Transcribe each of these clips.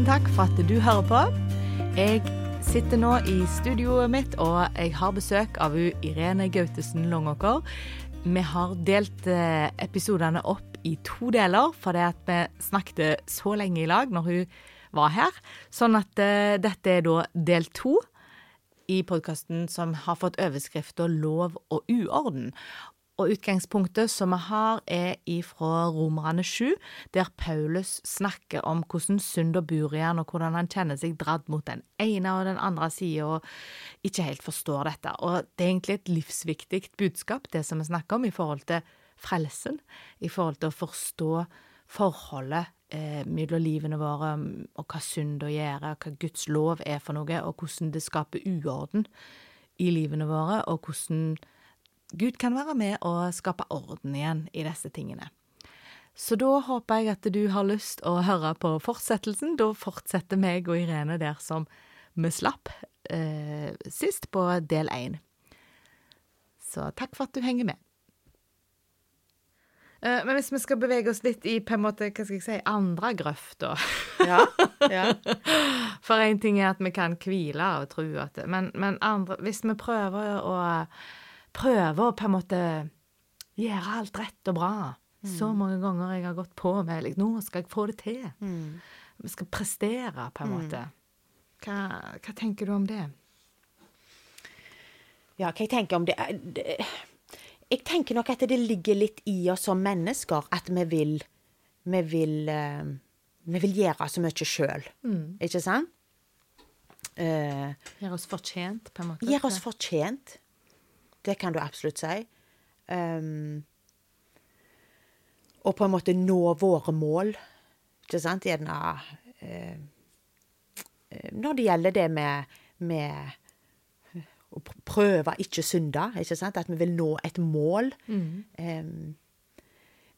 tusen takk for at du hører på. Jeg sitter nå i studioet mitt, og jeg har besøk av Irene Gautesen Longåker. Vi har delt eh, episodene opp i to deler, fordi at vi snakket så lenge i lag når hun var her. Sånn at uh, dette er da del to i podkasten som har fått overskrifta 'Lov og uorden'. Og utgangspunktet som vi har, er ifra Romerne 7, der Paulus snakker om hvordan synder bor i han, og hvordan han kjenner seg dratt mot den ene og den andre sida, og ikke helt forstår dette. Og det er egentlig et livsviktig budskap, det som vi snakker om, i forhold til frelsen, i forhold til å forstå forholdet eh, mellom livene våre, og hva synd å gjøre, hva Guds lov er for noe, og hvordan det skaper uorden i livene våre, og hvordan Gud kan være med og skape orden igjen i disse tingene. Så da håper jeg at du har lyst å høre på fortsettelsen. Da fortsetter meg og Irene der som vi slapp eh, sist, på del én. Så takk for at du henger med. Eh, men hvis vi skal bevege oss litt i på en måte, hva skal jeg si, andre grøfta Ja, ja. For én ting er at vi kan hvile og tro at det Men, men andre, hvis vi prøver å Prøver å på en måte gjøre alt rett og bra Så mange ganger jeg har gått på med like, Nå skal jeg få det til. Vi skal prestere, på en måte. Hva, hva tenker du om det? Ja, hva jeg tenker om det, det Jeg tenker nok at det ligger litt i oss som mennesker at vi vil Vi vil, eh, vi vil gjøre så mye sjøl. Ikke sant? Eh, Gjøre oss fortjent, på en måte? Gjøre oss fortjent. Det kan du absolutt si. Um, og på en måte nå våre mål. Ikke sant? Gjerne eh, Når det gjelder det med, med å prøve ikke synde, ikke sant? At vi vil nå et mål. Um,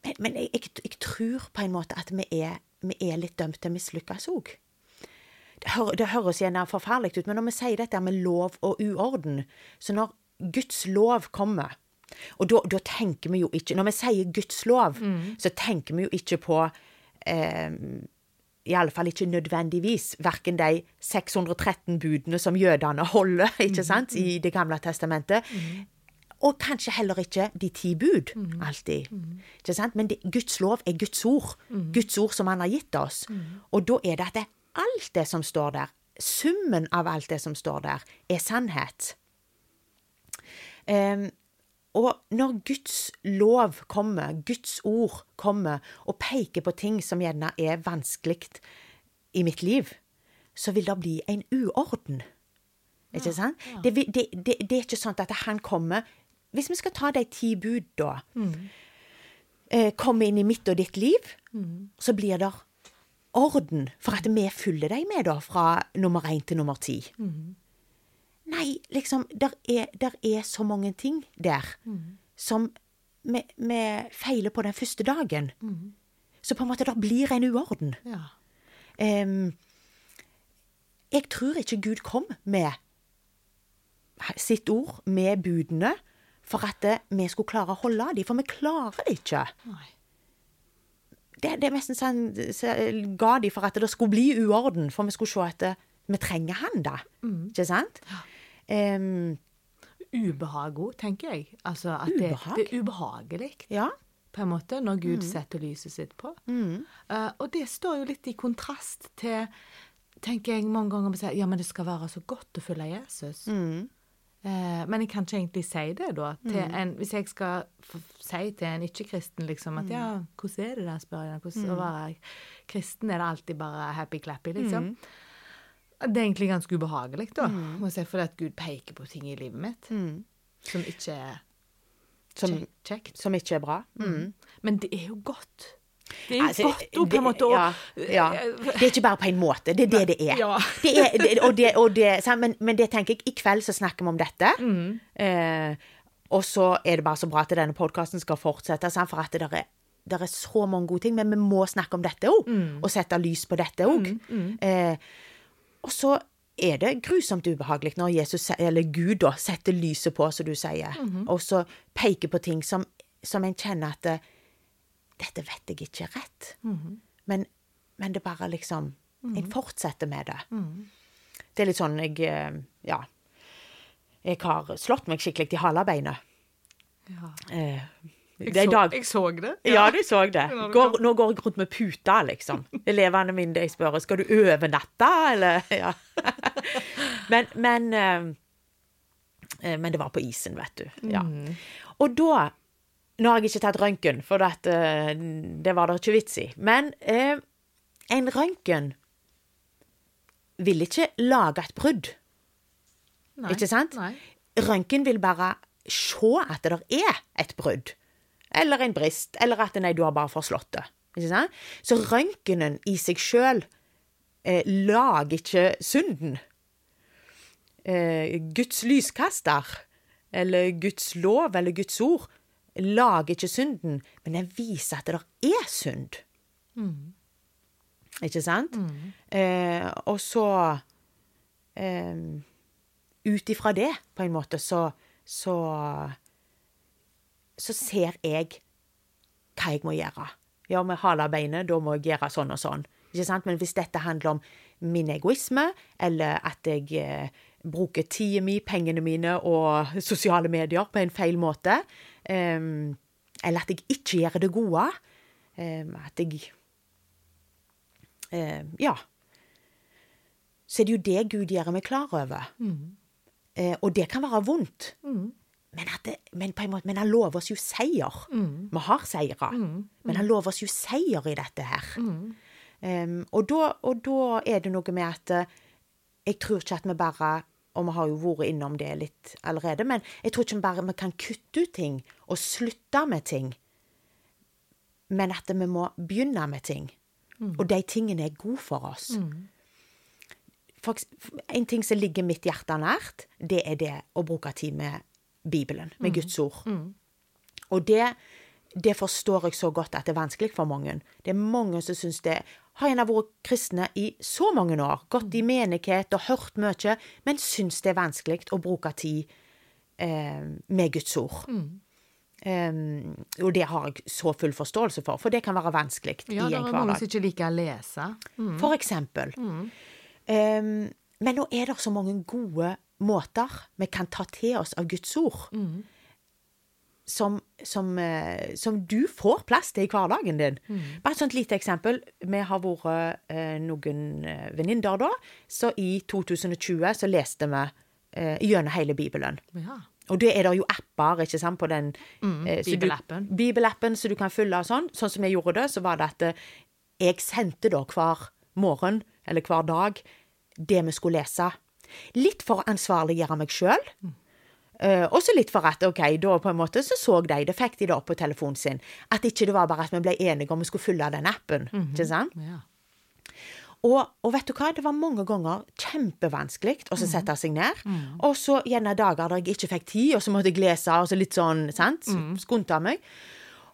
men men jeg, jeg, jeg tror på en måte at vi er, vi er litt dømt til å mislykkes òg. Det, det høres gjerne forferdelig ut, men når vi sier dette med lov og uorden Så når Guds lov kommer Og da, da tenker vi jo ikke Når vi sier Guds lov, så tenker vi jo ikke på eh, i alle fall ikke nødvendigvis verken de 613 budene som jødene holder ikke sant, i Det gamle testamentet, og kanskje heller ikke de ti bud, alltid. Ikke sant? Men det, Guds lov er Guds ord. Guds ord som han har gitt oss. Og da er det at det, alt det som står der, summen av alt det som står der, er sannhet. Og når Guds lov kommer, Guds ord kommer og peker på ting som gjerne er vanskelig i mitt liv, så vil det bli en uorden. Ikke sant? Det, ja. det, det, det er ikke sånn at han kommer Hvis vi skal ta de ti bud, da. Eh, komme inn i mitt og ditt liv, så blir det orden. For at vi følger dem med, da, fra nummer én til nummer ti. Nei, liksom, der er, der er så mange ting der som vi, vi feiler på den første dagen. Så på en måte, det blir en uorden. Ja. Um, jeg tror ikke Gud kom med sitt ord, med budene, for at vi skulle klare å holde dem. For vi klarer det ikke. Det, det er nesten sånn så ga de for at det skulle bli uorden, for vi skulle se at vi trenger han, da. Ikke sant? Em, Ubehag òg, tenker jeg. Altså at det, det er ubehagelig. ja. på en måte, når Gud setter lyset sitt på. Eh, og det står jo litt i kontrast til tenker jeg mange ganger sier, ja, men det skal være så godt å følge Jesus. Eh, men jeg kan ikke egentlig si det, da. Til en, hvis jeg skal si til en ikke-kristen liksom at ja, hvordan er det der, spør jeg. Hvordan å være kristen? Er det alltid bare happy-clappy, liksom? Det er egentlig ganske ubehagelig, da. Må se for deg at Gud peker på ting i livet mitt som ikke er Som, kjekt. som ikke er bra. Mm. Men det er jo godt. Det er jo Altså, godt òg, på en måte ja, ja. Det er ikke bare på en måte. Det er det det er. Ja. Det er det, og det, og det, men, men det tenker jeg, i kveld så snakker vi om dette. Mm. Eh, og så er det bare så bra at denne podkasten skal fortsette, sant, for at det er, det er så mange gode ting. Men vi må snakke om dette òg, Mm. og sette lys på dette òg. Eh, og så er det grusomt ubehagelig når Jesus, eller Gud da, setter lyset på, som du sier, Mhm. og så peker på ting som, som en kjenner at det, dette vet jeg ikke er rett. Mhm. men, men det bare liksom En fortsetter med det. Det er litt sånn jeg eh, Ja. Jeg har slått meg skikkelig i halebeinet. Ja. Eh, Jeg, så, dag jeg så det. Ja, du så det. Går, nå går jeg rundt med puta, liksom. Elevene mine de spør skal du overnatte, eller Ja. Men, men eh, eh, Men det var på isen, vet du. Ja. Og da Nå har jeg ikke tatt røntgen, for at, eh, det var det ikke vits i. Men eh, en røntgen vil ikke lage et brudd. Nei. Ikke sant? Røntgen vil bare se at det er et brudd. Eller en brist. Eller at nei, du har bare forslått det. Ikke sant? Så røntgenen i seg sjøl eh, lager ikke synden. Eh, Guds lyskaster, eller Guds lov, eller Guds ord, lager ikke synden, men den viser at det er synd. Ikke sant? Eh, og så eh, Ut ifra det, på en måte, så, så Så ser jeg hva jeg må gjøre. Ja, med halebeinet, da må jeg gjøre sånn og sånn. Ikke sant? Men hvis dette handler om min egoisme, eller at jeg eh, bruker tida mi, pengene mine og sosiale medier på en feil måte, eh, eller at jeg ikke gjør det gode, eh, at jeg eh, Ja. Så er det jo det Gud gjør meg klar over. Eh, og det kan være vondt. Men, det, men, på en måte, men han lover oss jo seier. Vi har seire. Men han lover oss jo seier i dette her. Um, og, da, og da er det noe med at eh, jeg tror ikke at vi bare Og vi har jo vært innom det litt allerede, men jeg tror ikke bare vi kan kutte ut ting og slutte med ting. Men at vi må begynne med ting. Og de tingene er gode for oss. For, en ting som ligger mitt hjerte nært, det er det å bruke tid med Bibelen, med Guds ord. Og det, det forstår jeg så godt at det er vanskelig for mange. Det er mange som syns det Har gjerne vært kristne i så mange år, gått i menighet og hørt mye, men syns det er vanskelig å bruke tid eh, med Guds ord. Um, og det har jeg så full forståelse for, for det kan være vanskelig Ja, i det er mange som ikke liker å lese. For eksempel. Um, men nå er det så mange gode måter vi kan ta til oss av Guds ord. Som, som, eh, som du får plass til i hverdagen din. Bare et sånt lite eksempel. Vi har vært eh, noen eh, venninner da, så i 2020 så leste vi eh, gjennom hele Bibelen. Ja. Og det er det jo apper ikke sant, på den eh, så du- Bibelappen. Bibelappen så du kan fylle og sånn. Sånn som jeg gjorde det, så var det at eh, jeg sendte da hver morgen, eller hver dag, det vi skulle lese. Litt for å ansvarliggjøre meg sjøl. Uh, også litt for at ok, da på en måte så så de det, fikk de det opp på telefonen sin. At ikke det var bare at vi ble enige om vi skulle fylle den appen. ikke sant? ja. Og, og vet du hva, det var mange ganger kjempevanskelig å så sette seg ned. Og så gjerne dager der jeg ikke fikk tid, og så måtte jeg lese, og så litt sånn, sant, skunta meg.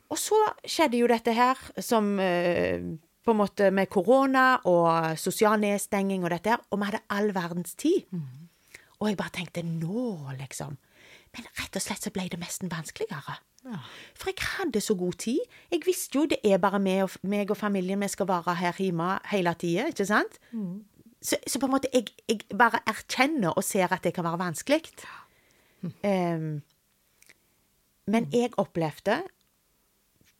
Og så skjedde jo dette her, som eh, på en måte med korona og sosial nedstenging og dette her, og vi hadde all verdens tid. Og jeg bare tenkte nå, liksom. Men rett og slett så ble det nesten vanskeligere. For jeg hadde så god tid. Jeg visste jo det er bare meg og, meg og familien vi skal være her hjemme hele tida, ikke sant? Så, så på en måte jeg, jeg bare erkjenner og ser at det kan være vanskelig. Em, men jeg opplevde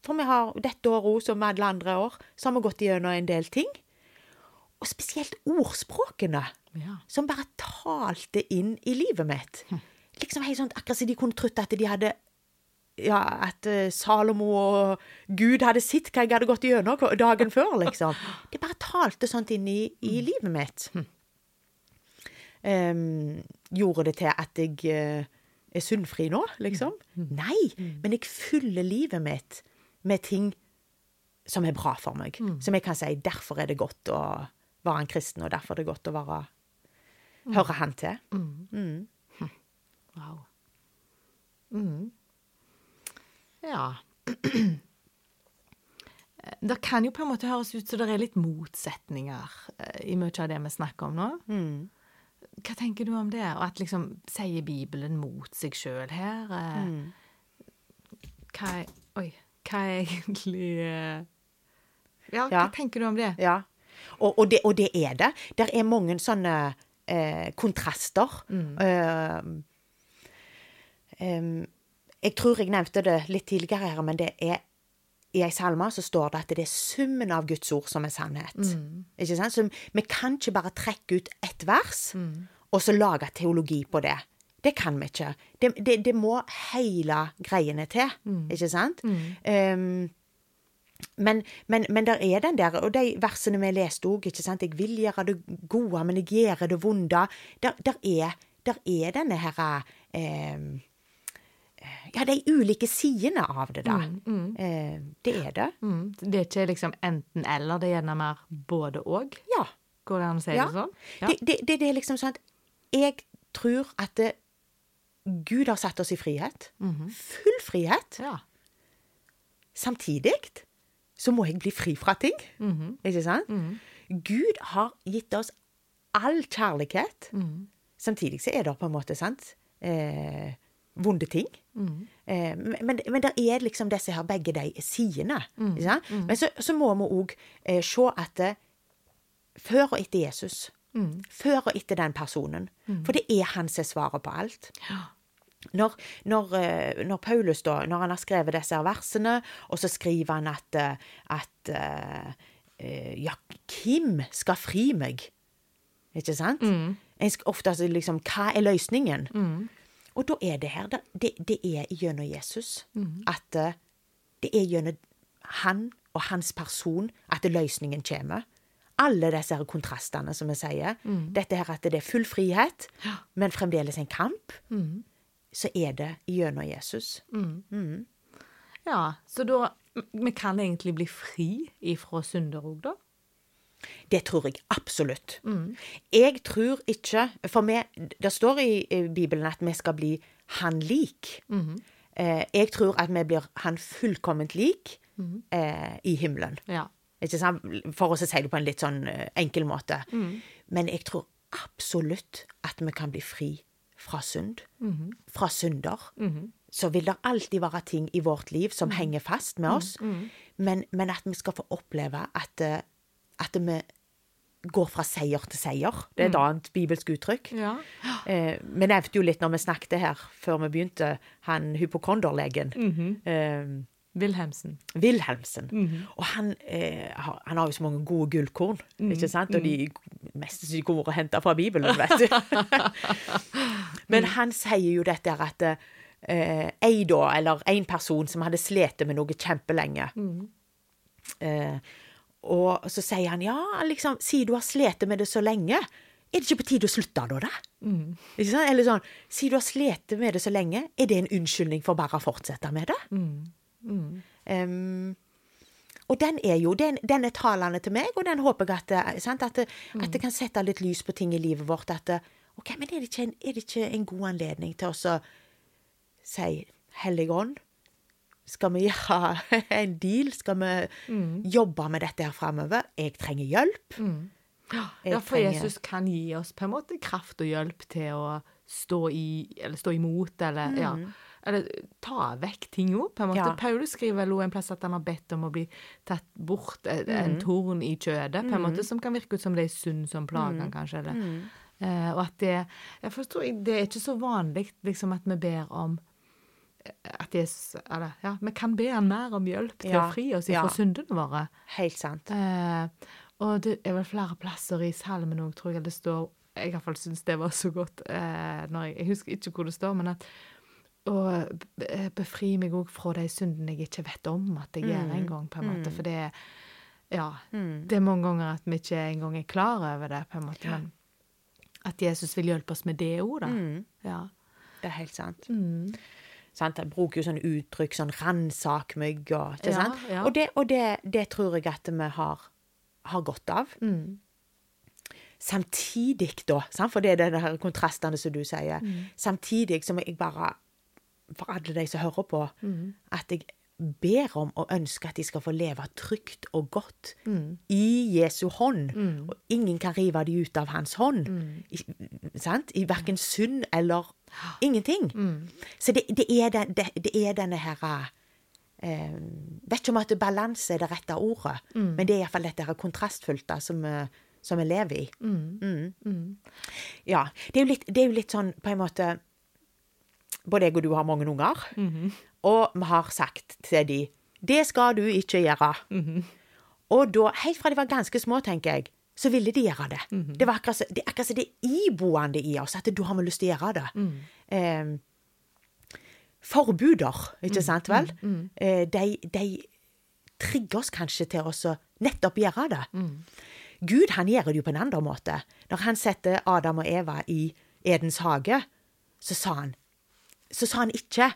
For vi har dette året òg, som alle andre år, så har vi gått gjennom en del ting. Og spesielt ordspråkene Ja. som bare talte inn i livet mitt. Liksom helt sånn, Akkurat som de kunne trodd at de hadde ja, At eh, Salomo og Gud hadde sett hva jeg hadde gått gjennom dagen før, liksom. Det bare talte sånt inn i, i livet mitt. Um, gjorde det til at jeg uh, er sunnfri nå, liksom? Nei, men jeg fyller livet mitt med ting som er bra for meg. Som jeg kan si derfor er det godt å være en kristen, og derfor er det godt å være høre han til. Wow. Mm. Ja. Det kan jo på en måte høres ut som det er litt motsetninger eh, i mye av det vi snakker om nå. Hva tenker du om det? Og at liksom sier Bibelen mot seg sjøl her? eh, Hva er Oi. Hva er egentlig eh, Ja, hva Ja. tenker du om det? Ja. Og, og, det, og det er det. Der er mange sånne eh, kontraster. Mm. Uh, um, jeg tror jeg nevnte det litt tidligere her, men det er i ei salme så står det at det er summen av Guds ord som er sannhet. Ikke sant? Så vi kan ikke bare trekke ut ett vers, og så lage teologi på det. Det kan vi ikke. Det, det, det må hele greiene til, ikke sant? Em, men, men, men der er den der, og de versene vi leste òg, ikke sant. Jeg vil gjøre det gode, men jeg gjør det vonde. Der, der, er, der er denne her eh, Ja, de ulike sidene av det, da. Eh, det er det. Mm. Det er ikke liksom enten-eller, det er gjerne mer både-og. Ja. Går det an å si Ja. det sånn? Ja. det, det, det er liksom sånn at jeg tror at det, Gud har satt oss i frihet. Full frihet. ja. Samtidig så må jeg bli fri fra ting. Ikke sant? Gud har gitt oss all kjærlighet. Samtidig så er det på en måte, sant, eh, vonde ting. Eh, men, men det er liksom disse her begge de sidene. Sant? Men så, så må vi òg eh, se at det, før og etter Jesus Før og etter den personen. For det er han som er svaret på alt. Når, når, eh, når Paulus da, når han har skrevet disse versene, og så skriver han at, eh, at eh, Ja, hvem skal fri meg? Ikke sant? Mm. ofte liksom Hva er løsningen? Og da er det her Det, det, er gjennom Jesus. At eh, det er gjennom han og hans person at løsningen kommer. Alle disse her kontrastene, som vi sier. Dette her at det er full frihet, men fremdeles en kamp. Så er det gjennom Jesus. ja. Så da Vi kan egentlig bli fri ifra synder òg, da? Det tror jeg absolutt. Jeg tror ikke For vi, Det står i Bibelen at vi skal bli han lik. Eh, jeg tror at vi blir han fullkomment lik eh, i himmelen. Ja. For å si det på en litt sånn eh, enkel måte. Men jeg tror absolutt at vi kan bli fri fra synd. Fra synder. Så vil det alltid være ting i vårt liv som henger fast med oss. Men, men at vi skal få oppleve at, eh, at vi går fra seier til seier. Det er et annet bibelsk uttrykk. ja. Eh, vi nevnte jo litt når vi snakket her før vi begynte, han hypokonderlegen. eh, Wilhelmsen. Wilhelmsen. Og han, eh, har, han har jo så mange gode gullkorn, ikke sant? Og de meste som de kommer og henter fra Bibelen, vet du. Men han sier jo dette her at eh, ei da, eller en person som hadde slitt med noe kjempelenge eh, Og så sier han ja, liksom, siden du har slitt med det så lenge, er det ikke på tide å slutte da, da? Ikke sant? Eller sånn, siden du har slitt med det så lenge, er det en unnskyldning for bare å fortsette med det? Em, og den er jo, den, den er talende til meg, og den håper jeg at, det- sant, at, det, at det kan sette litt lys på ting i livet vårt. At det, ok, men er det ikke en, det ikke en god anledning til å si Hellig ånd, skal vi gjøre en deal? Skal vi jobbe med dette her framover? Jeg trenger hjelp. Jeg Ja, for trenger- Jesus kan gi oss på en måte kraft og hjelp til å stå i, eller stå imot, eller ja. Eller ta vekk ting òg, på en måte. Ja. Paulus skriver vel en plass at han har bedt om å bli tatt bort eh, en torn i kjødet, på en måte, som kan virke ut som det er synd som plager han, kanskje. Eller. uh, og at det Jeg forstår Det er ikke så vanlig liksom at vi ber om eh, at Jesus Eller ja, vi kan be han mer om hjelp til Ja, å fri oss fra ja. syndene våre. Helt sant. Uh, og det er vel flere plasser i salmen òg, tror jeg det står Jeg fall syns det var så godt eh, når jeg, jeg husker ikke hvor det står, men at å be- befri meg òg fra de syndene jeg ikke vet om at jeg gjør engang, på en måte. For det er Ja. Det er mange ganger at vi ikke engang er klar over det, på en måte. Men at Jesus vil hjelpe oss med det òg, da. Ja. Det er helt sant. Sant? Jeg bruker jo sånne uttrykk, sånn 'ransak meg' og ikke Ja, sant? ja. Og, det, og det, det tror jeg at vi har, har godt av. Samtidig, da, sant? for det er her kontrastene som du sier, samtidig som jeg bare, for alle de som hører på, at jeg ber om og ønsker at de skal få leve trygt og godt i Jesu hånd. Og ingen kan rive de ut av hans hånd. I, sant? I verken synd eller ingenting. Så det, det, er den, det, det er denne her eh, Vet ikke om at balanse er det rette ordet, men det er iallfall dette her kontrastfylte som, som vi lever i. Mm. Ja. Det er, litt, det er jo litt sånn på en måte Både jeg og du har mange unger, og vi har sagt til de det skal du ikke gjøre. Og da, helt fra de var ganske små, tenker jeg, så ville de gjøre det. Det var akkurat, det er akkurat så det er iboende i oss, at da har vi lyst til å gjøre det. Eh, forbuder, ikke sant vel? Eh, de, de trigger oss kanskje til å nettopp gjøre det. Gud han gjør det jo på en annen måte. Når han setter Adam og Eva i Edens hage, så sa han så sa han ikke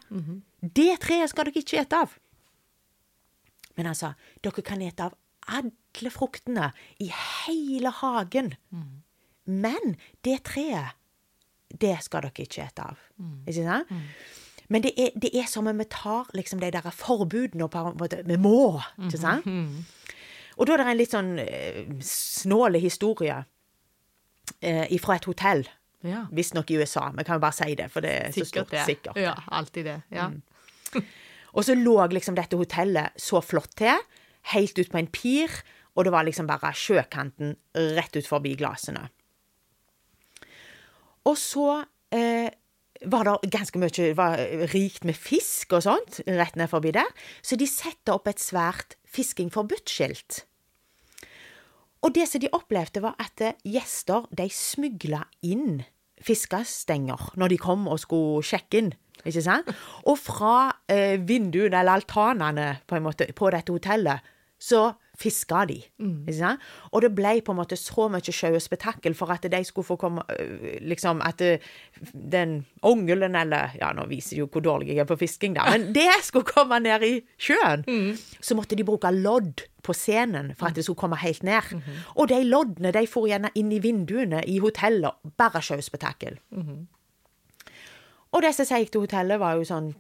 'Det treet skal dere ikke ete av'. Men han sa 'Dere kan ete av alle fruktene i hele hagen'. Men det treet, det skal dere ikke ete av. Ikke sant? Men det er, det er som om vi tar liksom de der forbudene og på en måte Vi må, ikke sant? Og da er det en litt sånn eh, snåle historie eh, fra et hotell. Ja. Visstnok i USA. Vi kan jo bare si det, for det er så stort. det. Sikkert. Ja, alltid det. Ja. Og så lå liksom dette hotellet så flott til, helt ut på en pir, og det var liksom bare sjøkanten rett ut forbi glasene. Og så eh, var det ganske mye var rikt med fisk og sånt rett ned forbi der, så de setter opp et svært fisking forbudt-skilt. Og det som de opplevde, var at eh, gjester de smugla inn fiskestenger når de kom og skulle sjekke inn. Ikke sant? Og fra eh, vinduene eller altanene på, en måte, på dette hotellet, så fiska de. Sant? Og det ble på en måte så mye sjau og spetakkel for at de skulle få komme øh, Liksom at øh, den ungelen eller Ja, nå viser jo hvor dårlig jeg er på fisking, da, men det skulle komme ned i sjøen. Så måtte de bruke lodd på scenen for at det skulle komme helt ned. Og de loddene de for gjerne inn i vinduene i hotellet. Bare sjau og spetakkel. Og det som gikk til hotellet, var jo sånn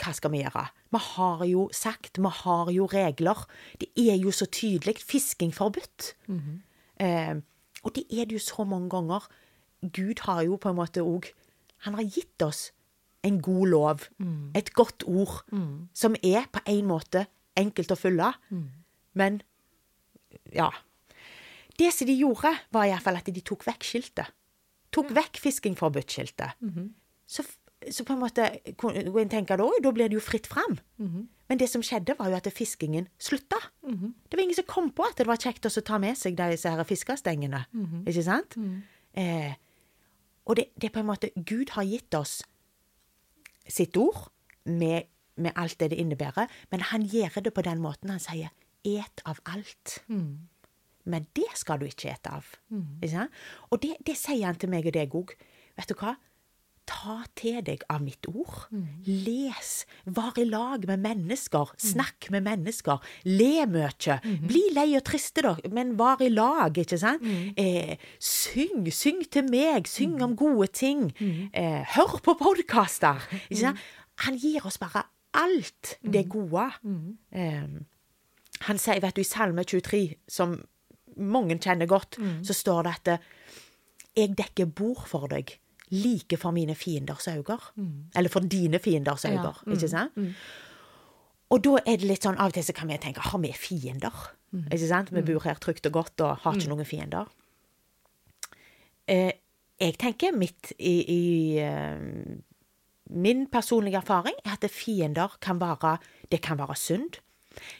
Hva skal vi gjøre? Vi har jo sagt, vi har jo regler. Det er jo så tydelig. Fisking forbudt. eh, og det er det jo så mange ganger. Gud har jo på en måte òg Han har gitt oss en god lov. Et godt ord. Som er på en måte enkelt å følge. Men ja. Det som de gjorde, var iallfall at de tok vekk skiltet. Tok vekk fiskingforbudt skiltet. Så, så på en måte kunne en tenke da, da blir det jo fritt fram. Men det som skjedde, var jo at fiskingen slutta. Det var ingen som kom på at det var kjekt å ta med seg disse her fiskestengene. Ikke sant? Eh, og det, det er på en måte Gud har gitt oss sitt ord med, med alt det det innebærer, men han gjør det på den måten han sier 'et av alt'. Men det skal du ikke ete av. Ikke sant? Og det, det sier han til meg og deg òg. Vet du hva? Ta til deg av mitt ord. Les. Var i lag med mennesker. Snakk med mennesker. Le mye. Bli lei og triste, da, men var i lag, ikke sant? Eh, syng. Syng til meg. Syng om gode ting. Eh, hør på podkaster. Han gir oss bare alt det gode. Eh, han sier, vet du, i Salme 23, som mange kjenner godt, så står det at eh, jeg dekker bord for deg, like for mine fienders øyne. Eller for dine fienders øyne, Ja, ikke sant? Og da er det litt sånn, av og til så kan vi tenke, har vi fiender? Ikke sant? Vi bor her trygt og godt og har ikke noen fiender. Eh, jeg tenker mitt i, i eh, Min personlige erfaring er at fiender kan være Det kan være synd.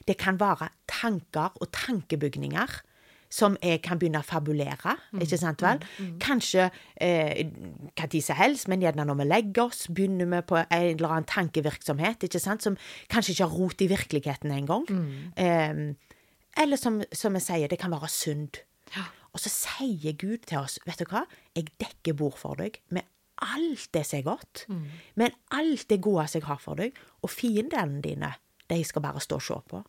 Det kan være tanker og tankebygninger som jeg kan begynne å fabulere. ikke sant vel? Kanskje eh, hva tid som helst, men gjerne når vi legger oss, begynner vi på en eller annen tankevirksomhet ikke sant? som kanskje ikke har rot i virkeligheten engang. Eh, eller som, som jeg sier, det kan være synd. Og så sier Gud til oss, vet du hva, jeg dekker bord for deg med alt det som er godt, men alt det gode som jeg har for deg, og fiendene dine, de skal bare stå og se på.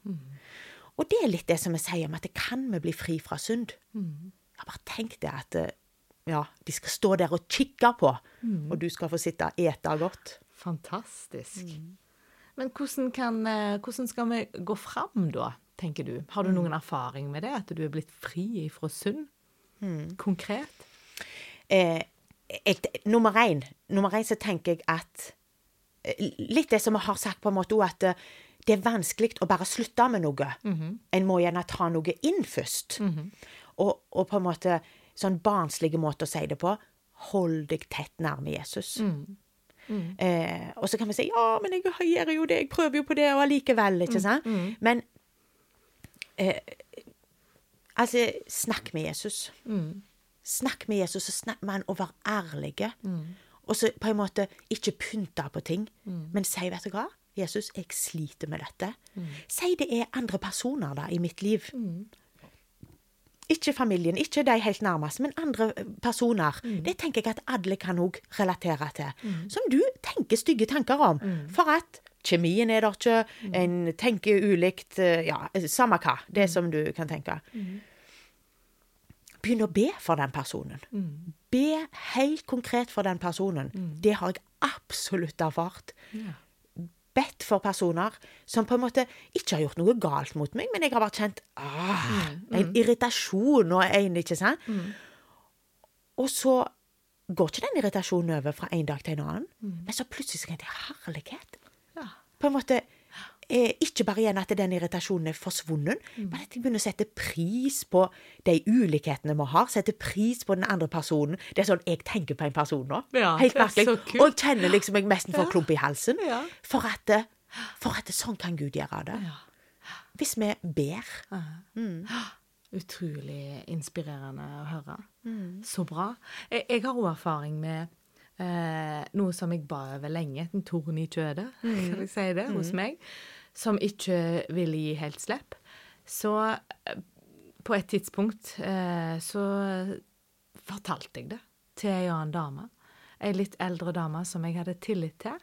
Og det er litt det som jeg sier om at det kan vi bli fri fra synd. Jeg bare tenk det at eh, ja, de skal stå der og kikke på, og du skal få sitte og ete godt. Fantastisk. Men hvordan, kan, eh, hvordan skal vi gå fram da, tenker du? Har du noen erfaring med det, at du er blitt fri fra synd? Konkret? eh, jeg, nummer én, nummer én så tenker jeg at eh, Litt det som vi har sagt på en måte òg, at det er vanskelig å bare slutte med noe. En må gjerne ta noe inn først. og, og på en måte sånn barnslige måte å si det på. Hold deg tett nærme Jesus. Eh, og så kan vi si ja, men jeg gjør jo det, jeg prøver jo på det, og allikevel, ikke sant? Men eh, altså, snakk med Jesus. Snakk med Jesus, og snakk med han, og vær ærlige. Og så på en måte ikke pynte på ting, men si, vet du hva? Jesus, jeg sliter med dette. Si det er andre personer da i mitt liv. Ikke familien, ikke de helt nærmeste, men andre personer. personer. Det tenker jeg at alle kan òg relatere til. Som du tenker stygge tanker om. For at kjemien er der ikke, en tenker ulikt eh, Ja, samme hva. Det som du kan tenke. Begynn å be for den personen. Be helt konkret for den personen. Det har jeg absolutt erfart. Bedt for personer som på en måte ikke har gjort noe galt mot meg, men jeg har bare kjent ah, en irritasjon og en Ikke sant? Og så går ikke den irritasjonen over fra en dag til en annen, men så plutselig så kan jeg herlighet. Ja. På en måte eh, Ikke bare igjen at den irritasjonen er forsvunnet, men at jeg begynner å sette pris på de ulikhetene vi har. Sette pris på den andre personen. Det er sånn jeg tenker på en person nå. Ja, Helt er merkelig. Og kjenner liksom jeg nesten får klump i halsen. Ja. For at, det- for at sånn kan Gud gjøre det. Ja. Hvis vi ber. Utrolig inspirerende å høre. Mm. Så bra. Jeg, jeg har òg erfaring med eh, noe som jeg ba over lenge, en torn i kjødet, Mm. kan jeg si det, hos meg, som ikke ville gi helt slipp. Så eh, på et tidspunkt eh, så fortalte jeg det til ei annen dame. Ei litt eldre dame som jeg hadde tillit til.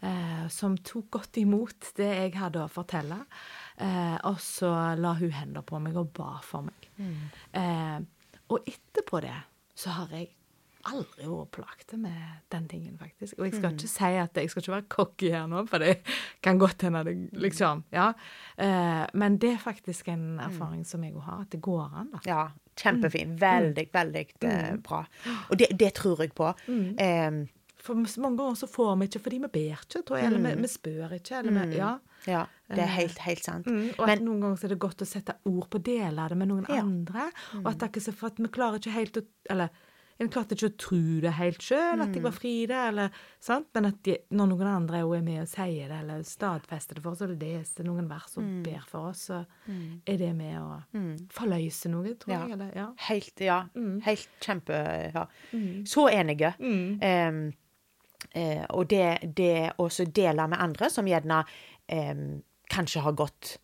Eh, som tok godt imot det jeg hadde å fortelle. Eh, og så la hun hender på meg og ba for meg. Eh, og etterpå det så har jeg aldri vært plagte med den tingen, faktisk. Og jeg skal ikke si at jeg skal ikke være cocky her nå, for det kan godt hende det liksom Ja. Eh, men det er faktisk en erfaring som jeg har, at det går an, da. Ja, kjempefin. Veldig, veldig eh, bra. Og det, det tror jeg på. Eh, For mange ganger så får vi ikke fordi vi ber ikke, tror jeg. Eller vi, vi spør ikke. Eller vi, ja. ja, det er helt, helt sant. Mm, og at Men noen ganger så er det godt å sette ord på deler av det med noen Ja. andre. Og at det ikke så for at vi klarer ikke helt å Eller en klarte ikke å tro det helt sjøl, at jeg var fri i det, eller sant? Men at de, når noen andre er med og sier det, eller stadfester det for oss, og leser noen vers og ber for oss, så er det med å forløse noe, tror Ja. jeg. Eller, ja. Helt, ja. Helt kjempe Ja. Så enige. Um, uh, og det, det også dele med andre som gjerne um, kanskje har gått eh,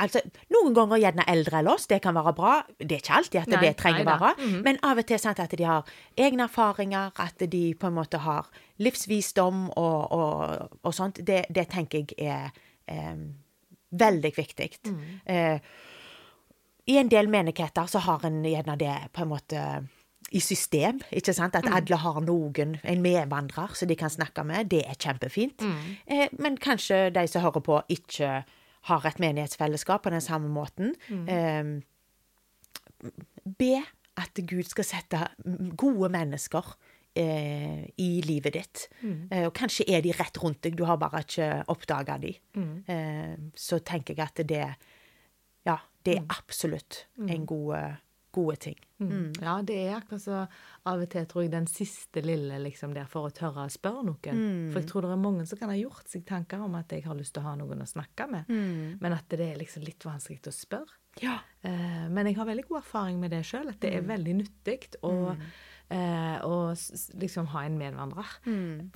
Altså, Noen ganger gjerne eldre enn oss, det kan være bra. Det er ikke alltid at Nei, det trenger å være. Men av og til sant, at de har egne erfaringer, at de på en måte har livsvisdom og, og, og sånt. Det, det tenker jeg er em, veldig viktig. Eh, i en del menigheter så har en gjerne det på en måte i system, ikke sant? At alle har noen, en medvandrer som de kan snakke med. Det er kjempefint. Eh, men kanskje de som hører på, ikke har et menighetsfellesskap på den samme måten. Eh, be at Gud skal sette gode mennesker eh, i livet ditt. Eh, og kanskje er de rett rundt deg, du har bare ikke oppdaga de. Eh, så tenker jeg at det Ja, det er absolutt en gode, gode ting. Mm. Ja, det er akkurat så av og til, tror jeg, den siste lille liksom der for å tørre å spørre noen. For jeg tror det er mange som kan ha gjort seg tanker om at jeg har lyst til å ha noen å snakke med, men at det er liksom litt vanskelig å spørre. Ja. Eh, men jeg har veldig god erfaring med det sjøl, at det er veldig nyttig å, eh, s- liksom ha en medvandrer.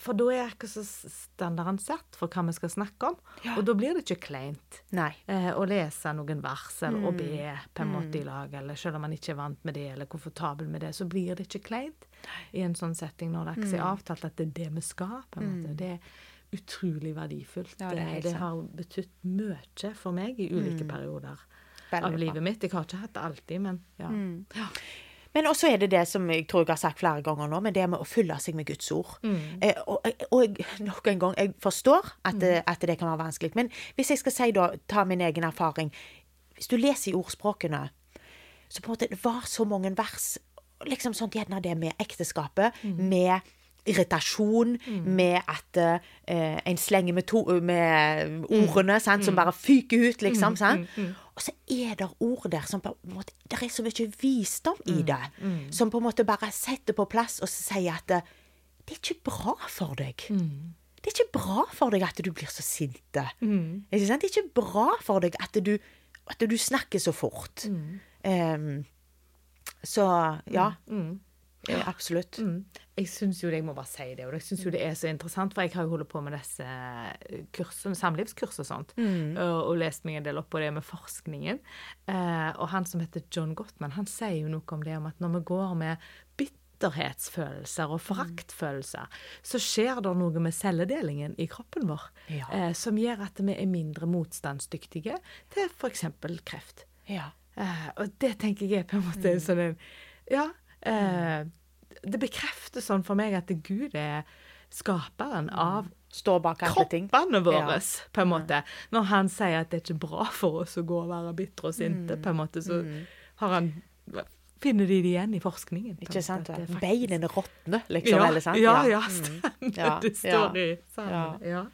For da er ikke så standarden for hva vi skal snakke om, og da blir det ikke kleint. Eh, å lese noen vers eller å be på en måte i lag, eller selv om man ikke er vant med det eller komfortabel med det, så blir det ikke kleint i en sånn setting når det ikke er avtalt at det er det vi skal. på en måte. Det er utrolig verdifullt. Ja, det det har betydd mye for meg i ulike perioder Veldig av bra. livet mitt. Jeg har ikke hatt det alltid, men ja. ja. Men også er det det som jeg tror jeg har sagt flere ganger nå, men det med å fylle seg med Guds ord. Eh, og, og nok en gang, jeg forstår at, det- at det kan være vanskelig. Men hvis jeg skal si da, ta min egen erfaring. Hvis du leser i ordspråkene, så på en måte det var så mange vers liksom sånn gjerne det med ekteskapet, med irritasjon med at eh, en slenger med, to, med ordene sant, som bare fyker ut, liksom. sant? Og så er det ord der som på en måte Det er så mye visdom i det, som på en måte bare setter på plass og sier at det, det er ikke bra for deg. Det er ikke bra for deg at du blir så. Ikke sant? Det er ikke bra for deg at du, at du snakker så fort. Um, så ja. Eh, Absolutt. Mm. Jeg syns jo det, jeg må bare si det, og jeg synes jo det er så interessant, for jeg har jo holdt på med disse eh, kursene, samlivskurs og sånt, og, og lest meg en del opp på det med forskningen. Eh, og han som heter John Gottman, han sier jo noe om det om at når vi går med bitterhetsfølelser og foraktfølelser, så skjer det noe med celledelingen i kroppen vår Ja. eh, som gjør at vi er mindre motstandsdyktige til f.eks. kreft. Ja. Eh, og det tenker jeg er på en måte en sånn en Ja. Eh, det bekrefter sånn for meg at Gud er skaperen av Står bak kroppene våre, Ja. på en måte. Når han sier at det er ikke bra for oss å gå og være bitre og sinte, Mm. på en måte, så har han finner de det igjen i forskningen. Ikke sant? det faktisk- Beinene råtner, liksom. ja, eller sant? Ja, ja, Mm. stemmer. Ja, Det står ja, i sammen. ja.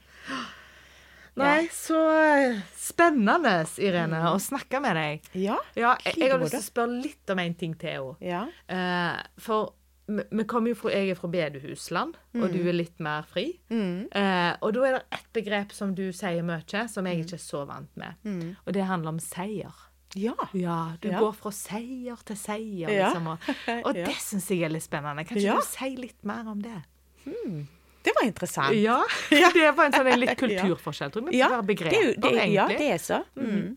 Nei, så eh, spennende, Irene, å snakke med deg. Ja. Ja, jeg, jeg har lyst til å spørre litt om en ting til henne. Ja. Uh, for vi kommer jo fra, jeg er fra bedehusland, og du er litt mer fri. Eh, og da er det ett begrep som du sier mye, som jeg ikke er så vant med. Og det handler om seier. Ja. Ja, du Ja. går fra seier til seier, liksom. Og, og det syns jeg er litt spennende. Kan ikke du si litt mer om det? Det var interessant. Ja, det var en sånn en litt kulturforskjell, tror jeg. Ja, det det, det, ja, det er så. Mm.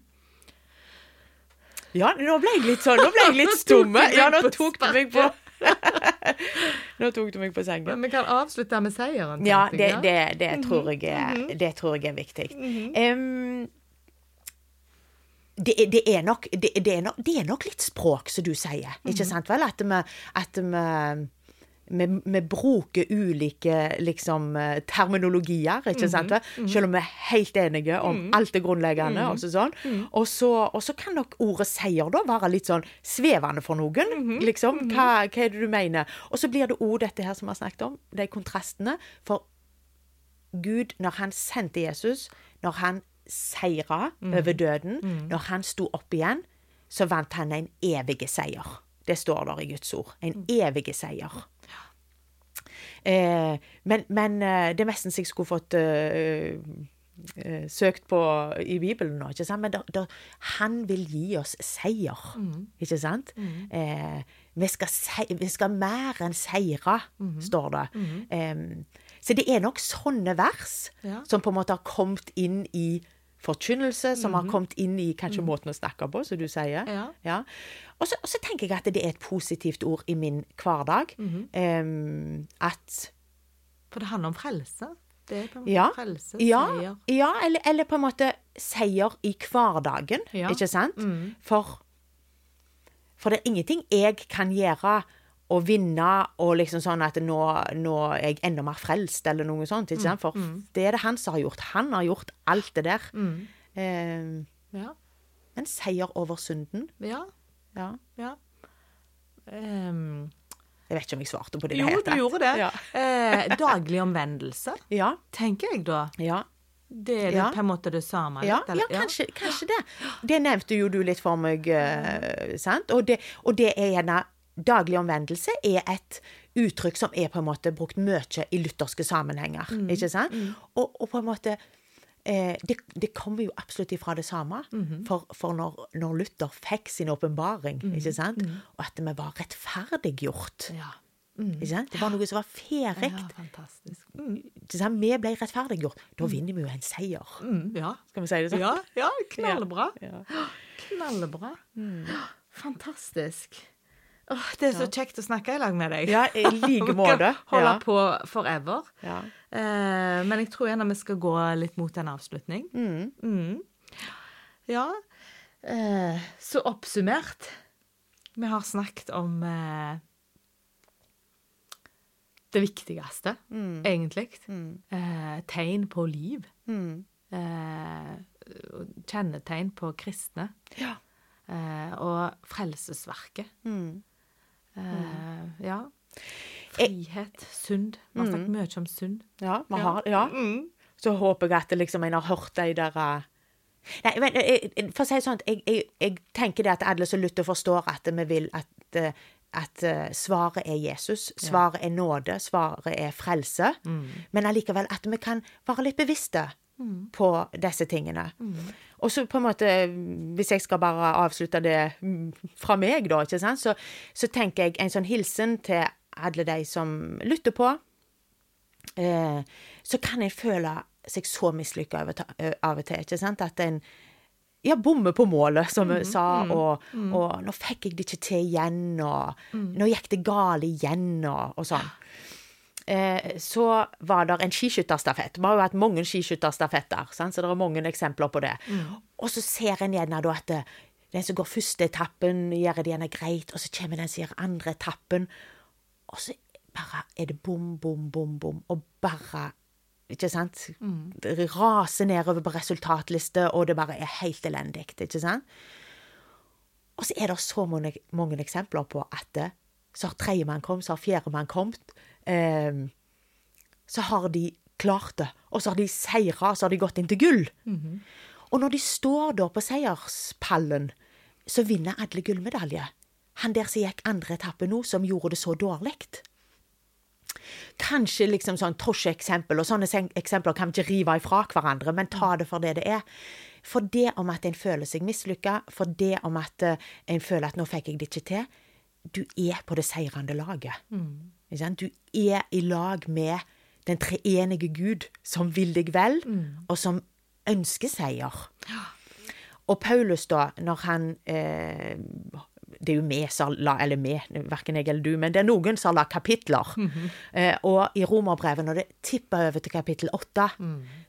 Ja, nå ble jeg litt sånn, nå ble jeg litt stumme. Ja, nå tok du meg på Nå tok du meg på sengen. Men vi kan avslutte med seieren. Ja, det, det, det, tror, jeg er, det tror jeg er viktig. Um, det, det, er nok, det, det, er nok, det er nok litt språk, som du sier. Ikke sant vel? At vi, at vi vi, vi bruker ulike liksom, eh, terminologier, ikke sant? vel? Selv om vi er helt enige om alt det grunnleggende. Og så sånn. Og så, og så kan nok ordet seier da være litt sånn svevende for noen. liksom. Hva, hva er det du mener? Og så blir det òg dette her som vi har snakket om, de kontrastene. For Gud, når han sendte Jesus, når han seira over døden, når han sto opp igjen, så vant han en evig seier. Det står der i Guds ord. En evig seier. Eh, men, men eh, det er nesten så jeg skulle fått uh, uh, søkt på i Bibelen nå, ikke sant? Men da, da, han vil gi oss seier, ikke sant? Eh, vi, skal se, vi skal mer enn seire, står det. Em, så det er nok sånne vers Ja. som på en måte har kommet inn i forkynnelse, som har kommet inn i kanskje måten å snakke på, som du sier. Ja. Så, og så tenker jeg at det er et positivt ord i min hverdag. Um, at For det handler om frelse. Det er på en måte ja, frelse, ja, seier. ja eller, eller på en måte seier i hverdagen, Ja. ikke sant? For, for det er ingenting jeg kan gjøre og vinne og liksom sånn at nå, nå er jeg enda mer frelst, eller noe sånt. ikke sant? For det er det han som har gjort. Han har gjort alt det der. Eh, Ja. En seier over synden, Ja. ja. ja. Um, Jeg vet ikke om jeg svarte på det jo, du gjorde det. Ja. Eh, daglig omvendelse, Ja, tenker jeg da. ja. Det er det Ja. på en måte det samme? Ja, litt, ja kanskje, kanskje det. Det nevnte jo du litt for meg, uh, sant? Og det, og det er gjerne Daglig omvendelse er et uttrykk som er på en måte brukt mye i lutherske sammenhenger. ikke sant? Og, og på en måte eh, det, det kommer jo absolutt ifra det samme. For, for når, når Luther fikk sin åpenbaring, ikke sant? og at vi var rettferdiggjort Ja. ikke sant? Det var noe som var ferdig. ja. Mm. Vi ble rettferdiggjort. Da vinner vi jo en seier. Mm, ja. Skal vi si det sånn? ja, ja, knallbra. Ja. Knallbra. Fantastisk. Åh, det er så kjekt å snakke i lag med deg. Ja, i like måte. holde Ja. på forever. Ja. Eh, men jeg tror gjerne vi skal gå litt mot en avslutning. Mm. Ja. Eh, så oppsummert Vi har snakket om eh, det viktigste, egentlig. Eh, tegn på liv. Eh, kjennetegn på kristne. Ja. Eh, og frelsesverket. Eh, ja. Frihet. Synd. Vi har snakket mye om synd. Ja, vi har, ja. Mm. Så håper jeg at det liksom en har hørt de der uh, Nei, men for å si det sånn, jeg, jeg, jeg tenker det at alle som lytter, forstår at vi vil at, at svaret er Jesus. Svaret er nåde. Svaret er frelse. Men allikevel at vi kan være litt bevisste på disse tingene. Og så på en måte, hvis jeg skal bare avslutte det mm, fra meg, da, ikke sant, så, så tenker jeg en sånn hilsen til alle de som lytter på eh, så kan en føle seg så mislykka av, og til. ikke sant? At en ja, bommer på målet, som vi sa, og, og 'nå fikk jeg det ikke til igjen', og 'nå gikk det galt igjen', og, og sånn. Eh, så var det en skiskytterstafett. Vi har jo hatt mange skiskytterstafetter, så det er mange eksempler på det. Og så ser en gjerne da at den som går første etappen, gjør det gjerne greit, og så kommer den som gjør andre etappen, og så bare er det bom, bom, bom, bom, og bare Ikke sant? Det raser nedover på resultatlister, og det bare er helt elendig. Ikke sant? Og så er det så mange, mange eksempler på at så har tredjemann kommet, så har fjerdemann kommet. Ehm, så har de klart det, og så har de seira, så har de gått inn til gull. Og når de står da på seierspallen, så vinner alle gullmedalje. Han der som gikk andre etappe nå, som gjorde det så dårlig. Kanskje liksom sånn Tosje-eksempel, og sånne eksempler kan vi ikke rive ifra hverandre, men ta det for det det er. For det om at en føler seg mislykka, for det om at eh, en føler at 'nå fikk jeg det ikke til', du er på det seirende laget. Sant? Du er i lag med den treenige Gud, som vil deg vel, og som ønsker seier. Og Paulus, da, når han eh, Det er jo vi som har Eller vi, verken jeg eller du, men det er noen som har lagd kapitler. eh, og i Romerbrevet, når det tipper over til kapittel åtte,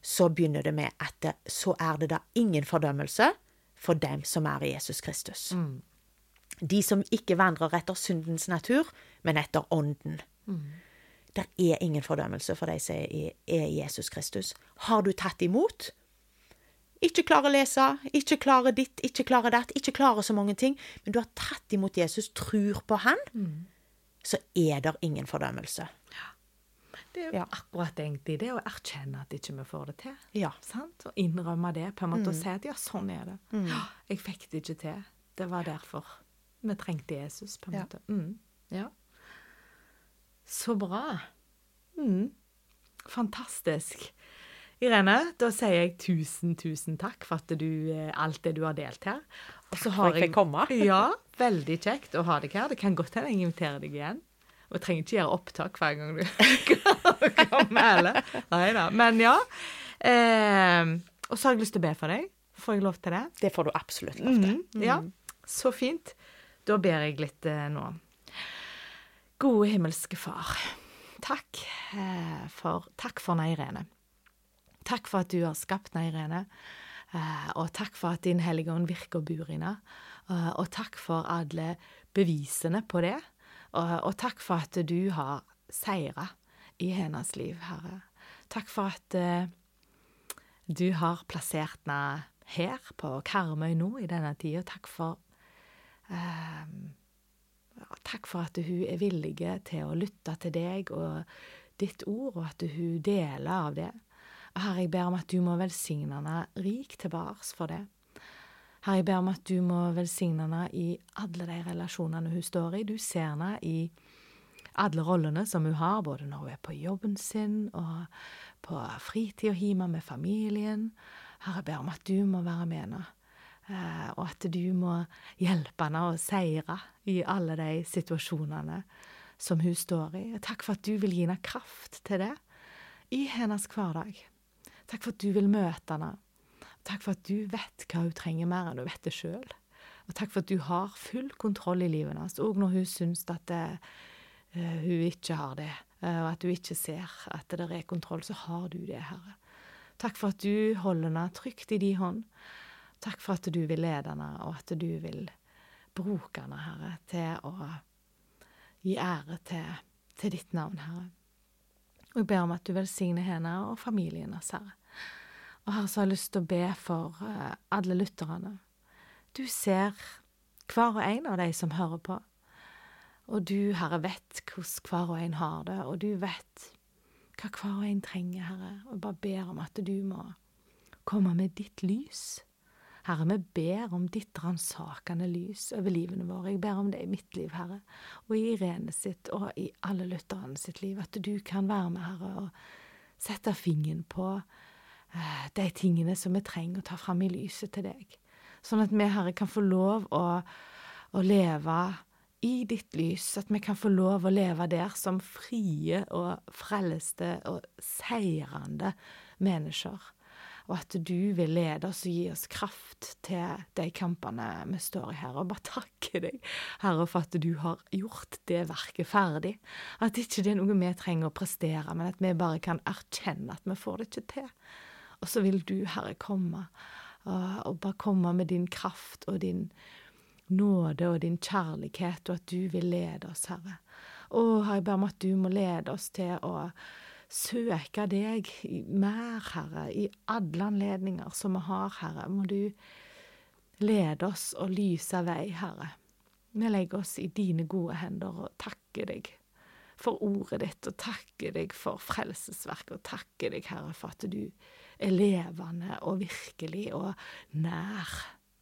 så begynner det med at det, så er det da ingen fordømmelse for dem som er i Jesus Kristus. De som ikke vandrer etter syndens natur, men etter ånden. Det er ingen fordømmelse for de som er i, Jesus Kristus. Har du tatt imot? Ikke klarer å lese, ikke klarer ditt, ikke klarer datt, ikke klarer så mange ting, men du har tatt imot Jesus, tror på han, så er det ingen fordømmelse. Det er jo Ja. akkurat egentlig det å erkjenne at ikke vi får det til. Ja. Sant? Og innrømme det, på en måte, og si at ja, sånn er det. Mm. jeg fikk det ikke til. Det var derfor vi trengte Jesus, på en Ja. måte. Mm. Ja. Så bra. Mm. Fantastisk. Irene, da sier jeg tusen, tusen takk for at du, eh, alt det du har delt her. Og så har jeg komme. Ja, veldig kjekt å ha deg her. Det kan godt hende jeg inviterer deg igjen. Og jeg trenger ikke gjøre opptak hver gang du kommer heller. Nei da. Men ja. Eh, og så har jeg lyst til å be for deg. Får jeg lov til det? Det får du absolutt lov til. Mm, Ja, så fint. Da ber jeg litt eh, nå. Gode himmelske Far, takk eh, for, takk for Neirene. Takk for at du har skapt Neirene, eh, og takk for at Din Hellige Ånd virker og bor i henne. Og takk for alle bevisene på det, og, takk for at du har seira i hennes liv, Herre. Takk for at du har plassert henne her på Karmøy nå i denne tida. Takk for Takk for at hun er villig til å lytte til deg og ditt ord, og at hun deler av det. Herre, jeg ber om at du må velsigne henne rik tilbake for det. Herre, jeg ber om at du må velsigne henne i alle de relasjonene hun står i. Du ser henne i alle rollene som hun har, både når hun er på jobben sin og på fritid og hjemme med familien. Herre, jeg ber om at du må være med henne, og at du må hjelpe henne å seire i alle de situasjonene som hun står i. Takk for at du vil gi henne kraft til det i hennes hverdag. Takk for at du vil møte henne. Takk for at du vet hva hun trenger mer enn hun vet det sjøl. Og takk for at du har full kontroll i livet hennes, òg når hun syns at eh, hun ikke har det, uh, og at hun ikke ser at det er kontroll, så har du det, Herre. Takk for at du holder henne trygt i din hånd. Takk for at du vil lede henne, og at du vil bruke henne, Herre, til å gi ære til, til ditt navn, Herre. Og jeg ber om at du velsigner henne og familien hennes, Herre. Og Herre, så har jeg lyst til å be for eh, alle lytterne. Du ser hver og en av de som hører på. Og du, Herre, vet hvordan hver og en har det, og du vet hva hver og en trenger, Herre. Og jeg bare ber om at du må komme med ditt lys. Herre, vi ber om ditt ransakende lys over livene våre. Jeg ber om det i mitt liv, Herre, og i Irene sitt og i alle lytterne sitt liv. At du kan være med, Herre, og sette fingeren på eh, de tingene som vi trenger å ta fram i lyset til deg. Sånn at vi, Herre, kan få lov å, å leve i ditt lys, at vi kan få lov å leve der som frie og frelste og seirende mennesker. Og at du vil lede oss og gi oss kraft til de kampene vi står i her. Og bare takke deg, Herre, for at du har gjort det verket ferdig. At ikke det er noe vi trenger å prestere, men at vi bare kan erkjenne at vi får det ikke til. Og så vil du, Herre, komme, og bare komme med din kraft og din nåde og din kjærlighet, og at du vil lede oss, Herre. Å, Herre, jeg ber om at du må lede oss til å søke deg mer, Herre, i alle anledninger som vi har, Herre. Må du lede oss og lyse vei, Herre. Vi legger oss i dine gode hender og takker deg for ordet ditt, og takker deg for frelsesverket, og takker deg, Herre, for at du er levende og virkelig og nær.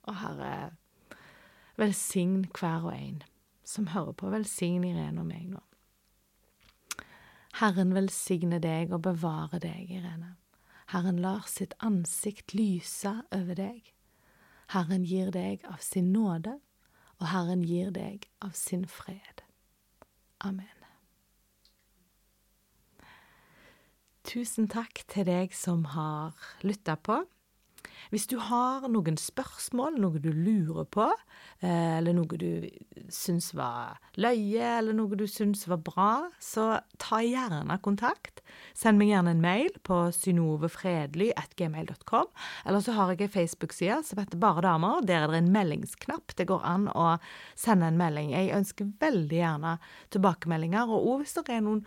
Og Herre, Velsign hver og en som hører på. Velsign Irene og meg nå. Herren velsigne deg og bevare deg, Irene. Herren lar sitt ansikt lyse over deg. Herren gir deg av sin nåde, og Herren gir deg av sin fred. Amen. Tusen takk til deg som har lytta på. Hvis du har noen spørsmål, noe du lurer på, eh, eller noe du syns var løye, eller noe du syns var bra, så ta gjerne kontakt. Send meg gjerne en mail på synovefredly.gmail.com. Eller så har jeg ei Facebook-side som heter Bare damer. Der er det en meldingsknapp. Det går an å sende en melding. Jeg ønsker veldig gjerne tilbakemeldinger. Og òg hvis det er noen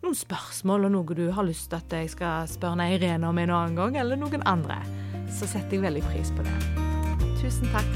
noen spørsmål og noe du har lyst til at jeg skal spørre Irene om en annen gang, eller noen andre, så setter jeg veldig pris på det. Tusen takk.